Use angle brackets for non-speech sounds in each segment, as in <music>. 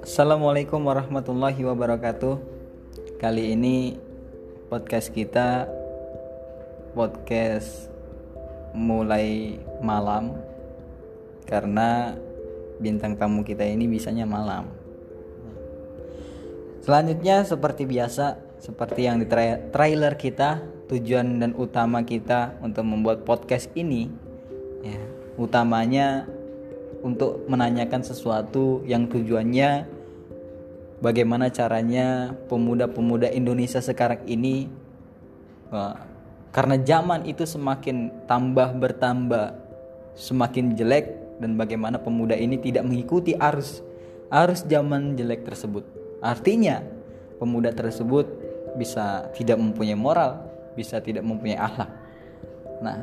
Assalamualaikum warahmatullahi wabarakatuh. Kali ini podcast kita podcast mulai malam karena bintang tamu kita ini bisanya malam. Selanjutnya seperti biasa, seperti yang di tra- trailer kita, tujuan dan utama kita untuk membuat podcast ini ya, utamanya untuk menanyakan sesuatu yang tujuannya bagaimana caranya pemuda-pemuda Indonesia sekarang ini karena zaman itu semakin tambah bertambah semakin jelek dan bagaimana pemuda ini tidak mengikuti arus arus zaman jelek tersebut. Artinya pemuda tersebut bisa tidak mempunyai moral bisa tidak mempunyai akhlak. Nah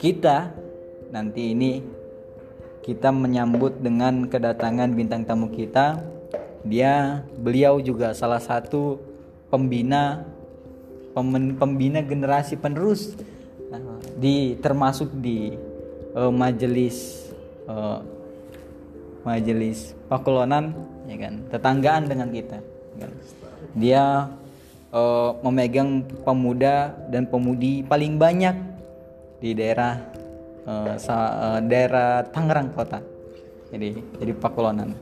kita nanti ini kita menyambut dengan kedatangan bintang tamu kita dia beliau juga salah satu pembina pembina generasi penerus uh, di termasuk di uh, majelis uh, majelis Pakulonan ya kan tetanggaan dengan kita ya kan? dia uh, memegang pemuda dan pemudi paling banyak di daerah uh, sa, uh, daerah Tangerang kota jadi jadi Pakulonan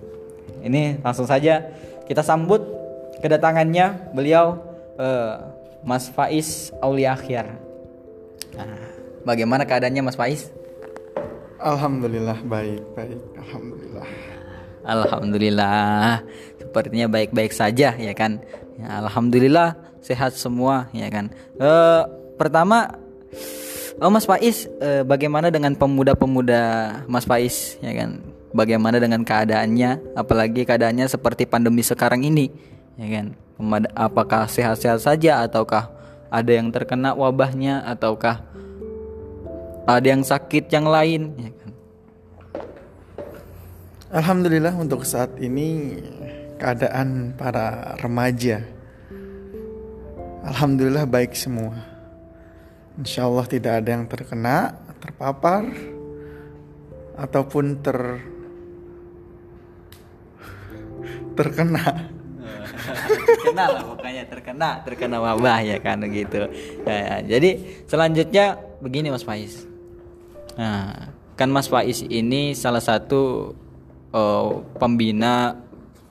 ini langsung saja kita sambut kedatangannya beliau uh, Mas Faiz Aulia Akhir. Nah, bagaimana keadaannya Mas Faiz? Alhamdulillah baik baik Alhamdulillah. Alhamdulillah sepertinya baik-baik saja ya kan. Ya, Alhamdulillah sehat semua ya kan. Uh, pertama Oh Mas Faiz, uh, bagaimana dengan pemuda-pemuda Mas Faiz ya kan? bagaimana dengan keadaannya? Apalagi keadaannya seperti pandemi sekarang ini ya kan? Apakah sehat-sehat saja ataukah ada yang terkena wabahnya ataukah ada yang sakit yang lain ya kan? Alhamdulillah untuk saat ini keadaan para remaja Alhamdulillah baik semua Insya Allah tidak ada yang terkena, terpapar Ataupun ter terkena. Terkena lah pokoknya terkena terkena wabah ya kan gitu. Ya, ya. jadi selanjutnya begini Mas Faiz. Nah kan Mas Faiz ini salah satu uh, pembina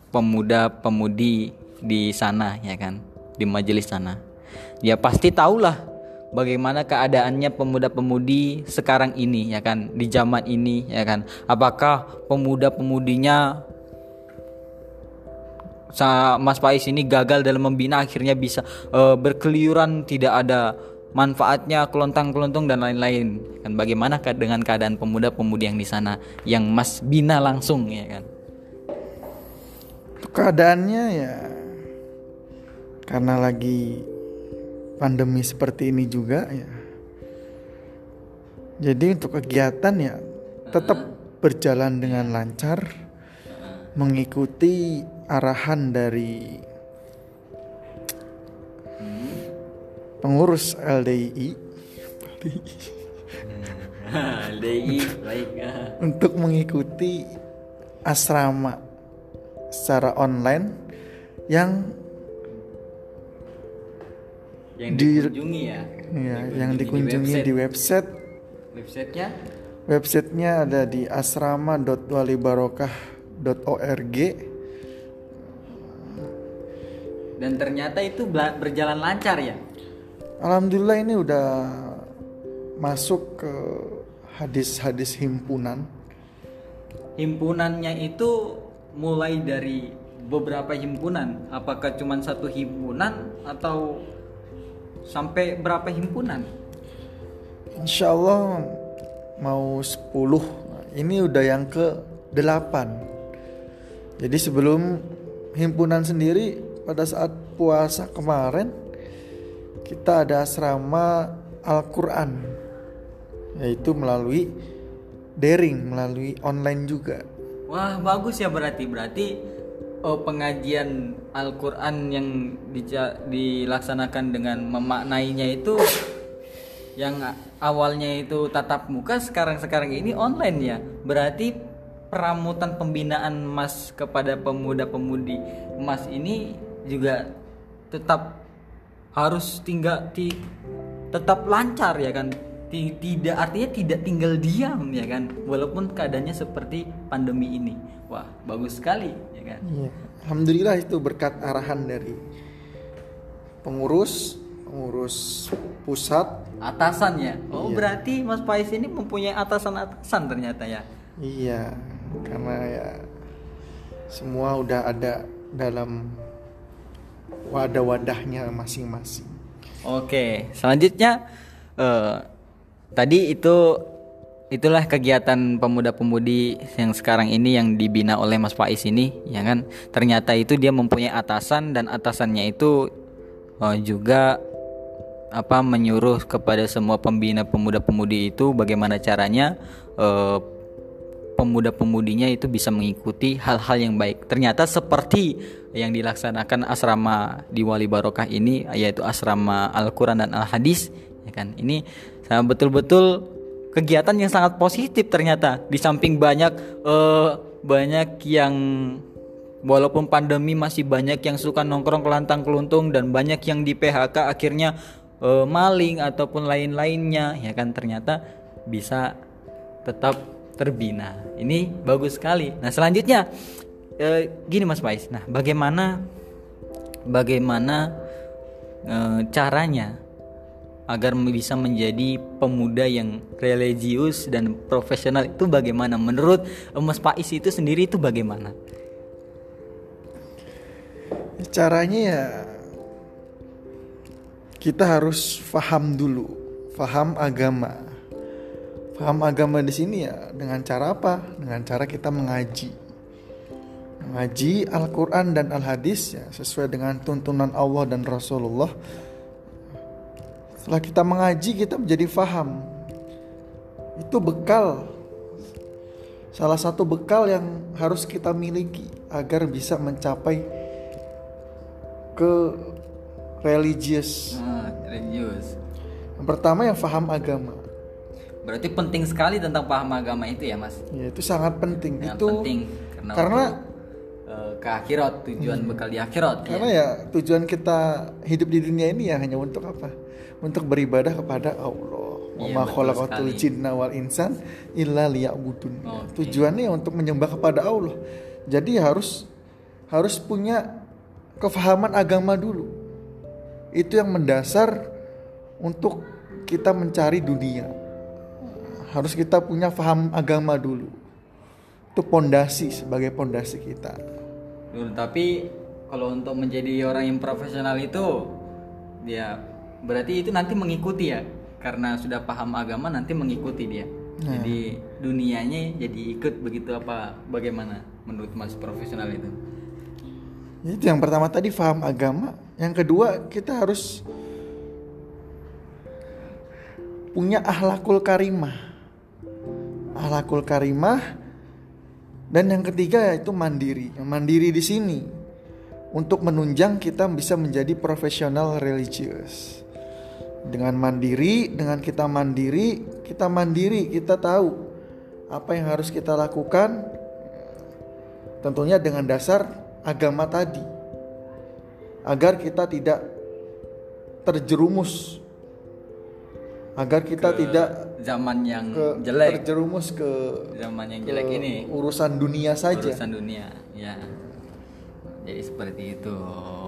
pemuda pemudi di sana ya kan? Di majelis sana. Ya pasti tahulah bagaimana keadaannya pemuda-pemudi sekarang ini ya kan? Di zaman ini ya kan? Apakah pemuda-pemudinya Mas Faiz ini gagal dalam membina akhirnya bisa uh, berkeliuran tidak ada manfaatnya kelontang-kelontung dan lain-lain? Kan bagaimana dengan keadaan pemuda-pemudi yang di sana yang Mas bina langsung ya kan? Keadaannya ya karena lagi pandemi seperti ini juga ya. Jadi untuk kegiatan ya tetap berjalan dengan lancar mengikuti arahan dari pengurus LDI LDI <laughs> baik. <laughs> Untuk mengikuti asrama secara online yang yang dikunjungi ya, ya yang dikunjungi di website, di website. websitenya? Websitenya ada di asrama.walibarokah.org dan ternyata itu berjalan lancar ya? Alhamdulillah ini udah masuk ke hadis-hadis himpunan. Himpunannya itu mulai dari beberapa himpunan. Apakah cuma satu himpunan atau sampai berapa himpunan? Insya Allah mau 10 ini udah yang ke 8 jadi sebelum himpunan sendiri pada saat puasa kemarin kita ada asrama Al-Quran yaitu melalui daring melalui online juga. Wah bagus ya berarti. Berarti oh, pengajian Al-Quran yang di, dilaksanakan dengan memaknainya itu yang awalnya itu tatap muka sekarang sekarang ini online ya? Berarti peramutan pembinaan mas kepada pemuda-pemudi mas ini juga tetap harus tinggal ti, tetap lancar ya kan tidak artinya tidak tinggal diam ya kan walaupun keadaannya seperti pandemi ini wah bagus sekali ya kan Iya. Alhamdulillah itu berkat arahan dari pengurus, pengurus pusat. atasannya oh Iya. berarti mas Pais ini mempunyai atasan-atasan ternyata ya Iya, karena ya semua udah ada dalam wadah-wadahnya masing-masing. Oke, selanjutnya eh, tadi itu itulah kegiatan pemuda-pemudi yang sekarang ini yang dibina oleh Mas Faiz ini, ya kan? Ternyata itu dia mempunyai atasan dan atasannya itu eh, juga apa menyuruh kepada semua pembina pemuda-pemudi itu bagaimana caranya eh, pemuda-pemudinya itu bisa mengikuti hal-hal yang baik. Ternyata seperti yang dilaksanakan asrama di Wali Barokah ini yaitu asrama Al-Qur'an dan Al-Hadis ya kan. Ini sangat betul-betul kegiatan yang sangat positif ternyata. Di samping banyak eh, banyak yang walaupun pandemi masih banyak yang suka nongkrong kelantang keluntung dan banyak yang di PHK akhirnya eh, maling ataupun lain-lainnya ya kan ternyata bisa tetap terbina. Ini bagus sekali. Nah, selanjutnya eh, gini Mas Pais. Nah, bagaimana bagaimana caranya agar bisa menjadi pemuda yang religius dan profesional itu bagaimana? Menurut eh, Mas Pais itu sendiri itu bagaimana? Caranya ya kita harus paham dulu, paham agama. Paham agama di sini ya dengan cara apa? Dengan cara kita mengaji. Mengaji Al-Qur'an dan Al-Hadis ya sesuai dengan tuntunan Allah dan Rasulullah. Setelah kita mengaji kita menjadi faham. Itu bekal salah satu bekal yang harus kita miliki agar bisa mencapai ke religius. Ah, religius. Yang pertama yang faham agama. Berarti penting sekali tentang paham agama itu ya, Mas. Ya itu sangat penting. Yang itu penting karena, karena eh, ke akhirat tujuan bekal di akhirat ya. karena ya tujuan kita hidup di dunia ini ya hanya untuk apa? Untuk beribadah kepada Allah. Wa Iya, betul khalaqatul jinna wal insan illa liya'budun. Oke. Tujuannya untuk menyembah kepada Allah. Jadi harus harus punya kefahaman agama dulu. Itu yang mendasar untuk kita mencari dunia. Harus kita punya faham agama dulu. Itu pondasi sebagai pondasi kita. Dulu, tapi kalau untuk menjadi orang yang profesional itu dia berarti itu nanti mengikuti ya karena sudah paham agama nanti mengikuti dia. Jadi dunianya jadi ikut begitu apa bagaimana menurut Mas profesional itu? Itu yang pertama tadi faham agama. Yang kedua kita harus punya ahlakul karimah. Ahlakul karimah dan yang ketiga yaitu mandiri. Mandiri di sini untuk menunjang kita bisa menjadi profesional religius. Dengan mandiri, dengan kita mandiri, kita mandiri, kita tahu apa yang harus kita lakukan. Tentunya dengan dasar agama tadi. Agar kita tidak terjerumus. Agar kita tidak Zaman yang ke jelek, terjerumus ke zaman yang jelek ke ini urusan dunia saja. urusan dunia ya jadi seperti itu.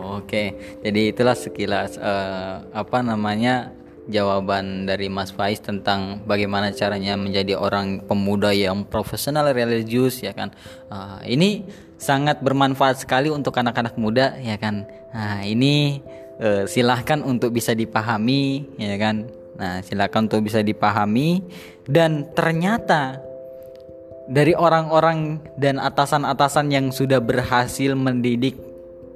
Oke. Jadi itulah sekilas eh, apa namanya jawaban dari Mas Faiz tentang bagaimana caranya menjadi orang pemuda yang profesional religius ya kan. Eh, ini sangat bermanfaat sekali untuk anak-anak muda ya kan. Nah ini eh, silahkan untuk bisa dipahami ya kan. Nah silahkan untuk bisa dipahami. Dan ternyata dari orang-orang dan atasan-atasan yang sudah berhasil mendidik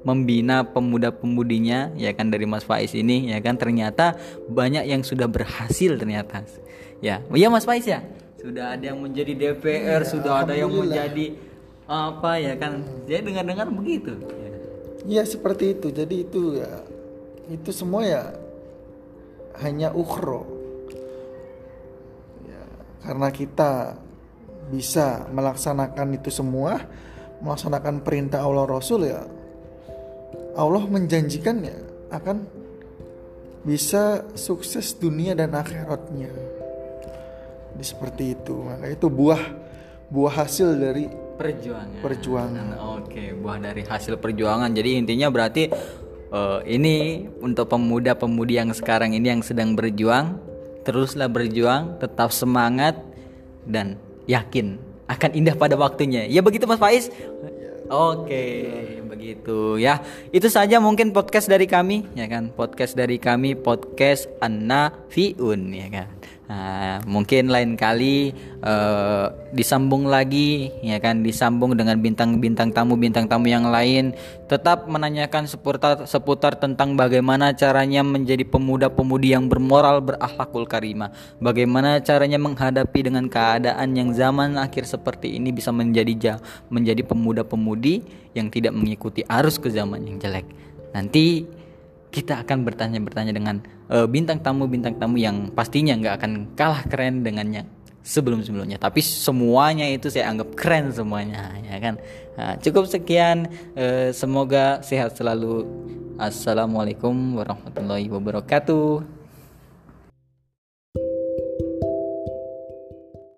membina pemuda-pemudinya ya kan dari Mas Faiz ini ya kan ternyata banyak yang sudah berhasil ternyata ya iya Mas Faiz ya sudah ada yang menjadi DPR sudah ada yang menjadi apa ya kan saya dengar-dengar begitu ya. Ya seperti itu. Jadi itu ya itu semua ya hanya ukhro. karena kita bisa melaksanakan itu semua melaksanakan perintah Allah Rasul ya Allah menjanjikan ya akan bisa sukses dunia dan akhiratnya. Jadi seperti itu. Maka itu buah buah hasil dari perjuangan. Perjuangan. Oke, buah dari hasil perjuangan. Jadi intinya berarti uh, ini untuk pemuda-pemudi yang sekarang ini yang sedang berjuang, teruslah berjuang, tetap semangat dan yakin akan indah pada waktunya. Ya begitu Mas Faiz? Oke, begitu ya. Itu saja mungkin podcast dari kami, ya kan? Podcast dari kami, podcast Anna Fiun, ya kan? Nah, mungkin lain kali uh, disambung lagi ya kan? Disambung dengan bintang-bintang tamu bintang tamu yang lain. Tetap menanyakan seputar seputar tentang bagaimana caranya menjadi pemuda-pemudi yang bermoral berakhlakul karimah. Bagaimana caranya menghadapi dengan keadaan yang zaman akhir seperti ini bisa menjadi menjadi pemuda-pemudi yang tidak mengikuti arus ke zaman yang jelek. Nanti kita akan bertanya-bertanya dengan uh, bintang tamu bintang tamu yang pastinya nggak akan kalah keren dengannya sebelum-sebelumnya. Tapi semuanya itu saya anggap keren semuanya ya kan? Nah, cukup sekian uh, semoga sehat selalu. Assalamualaikum warahmatullahi wabarakatuh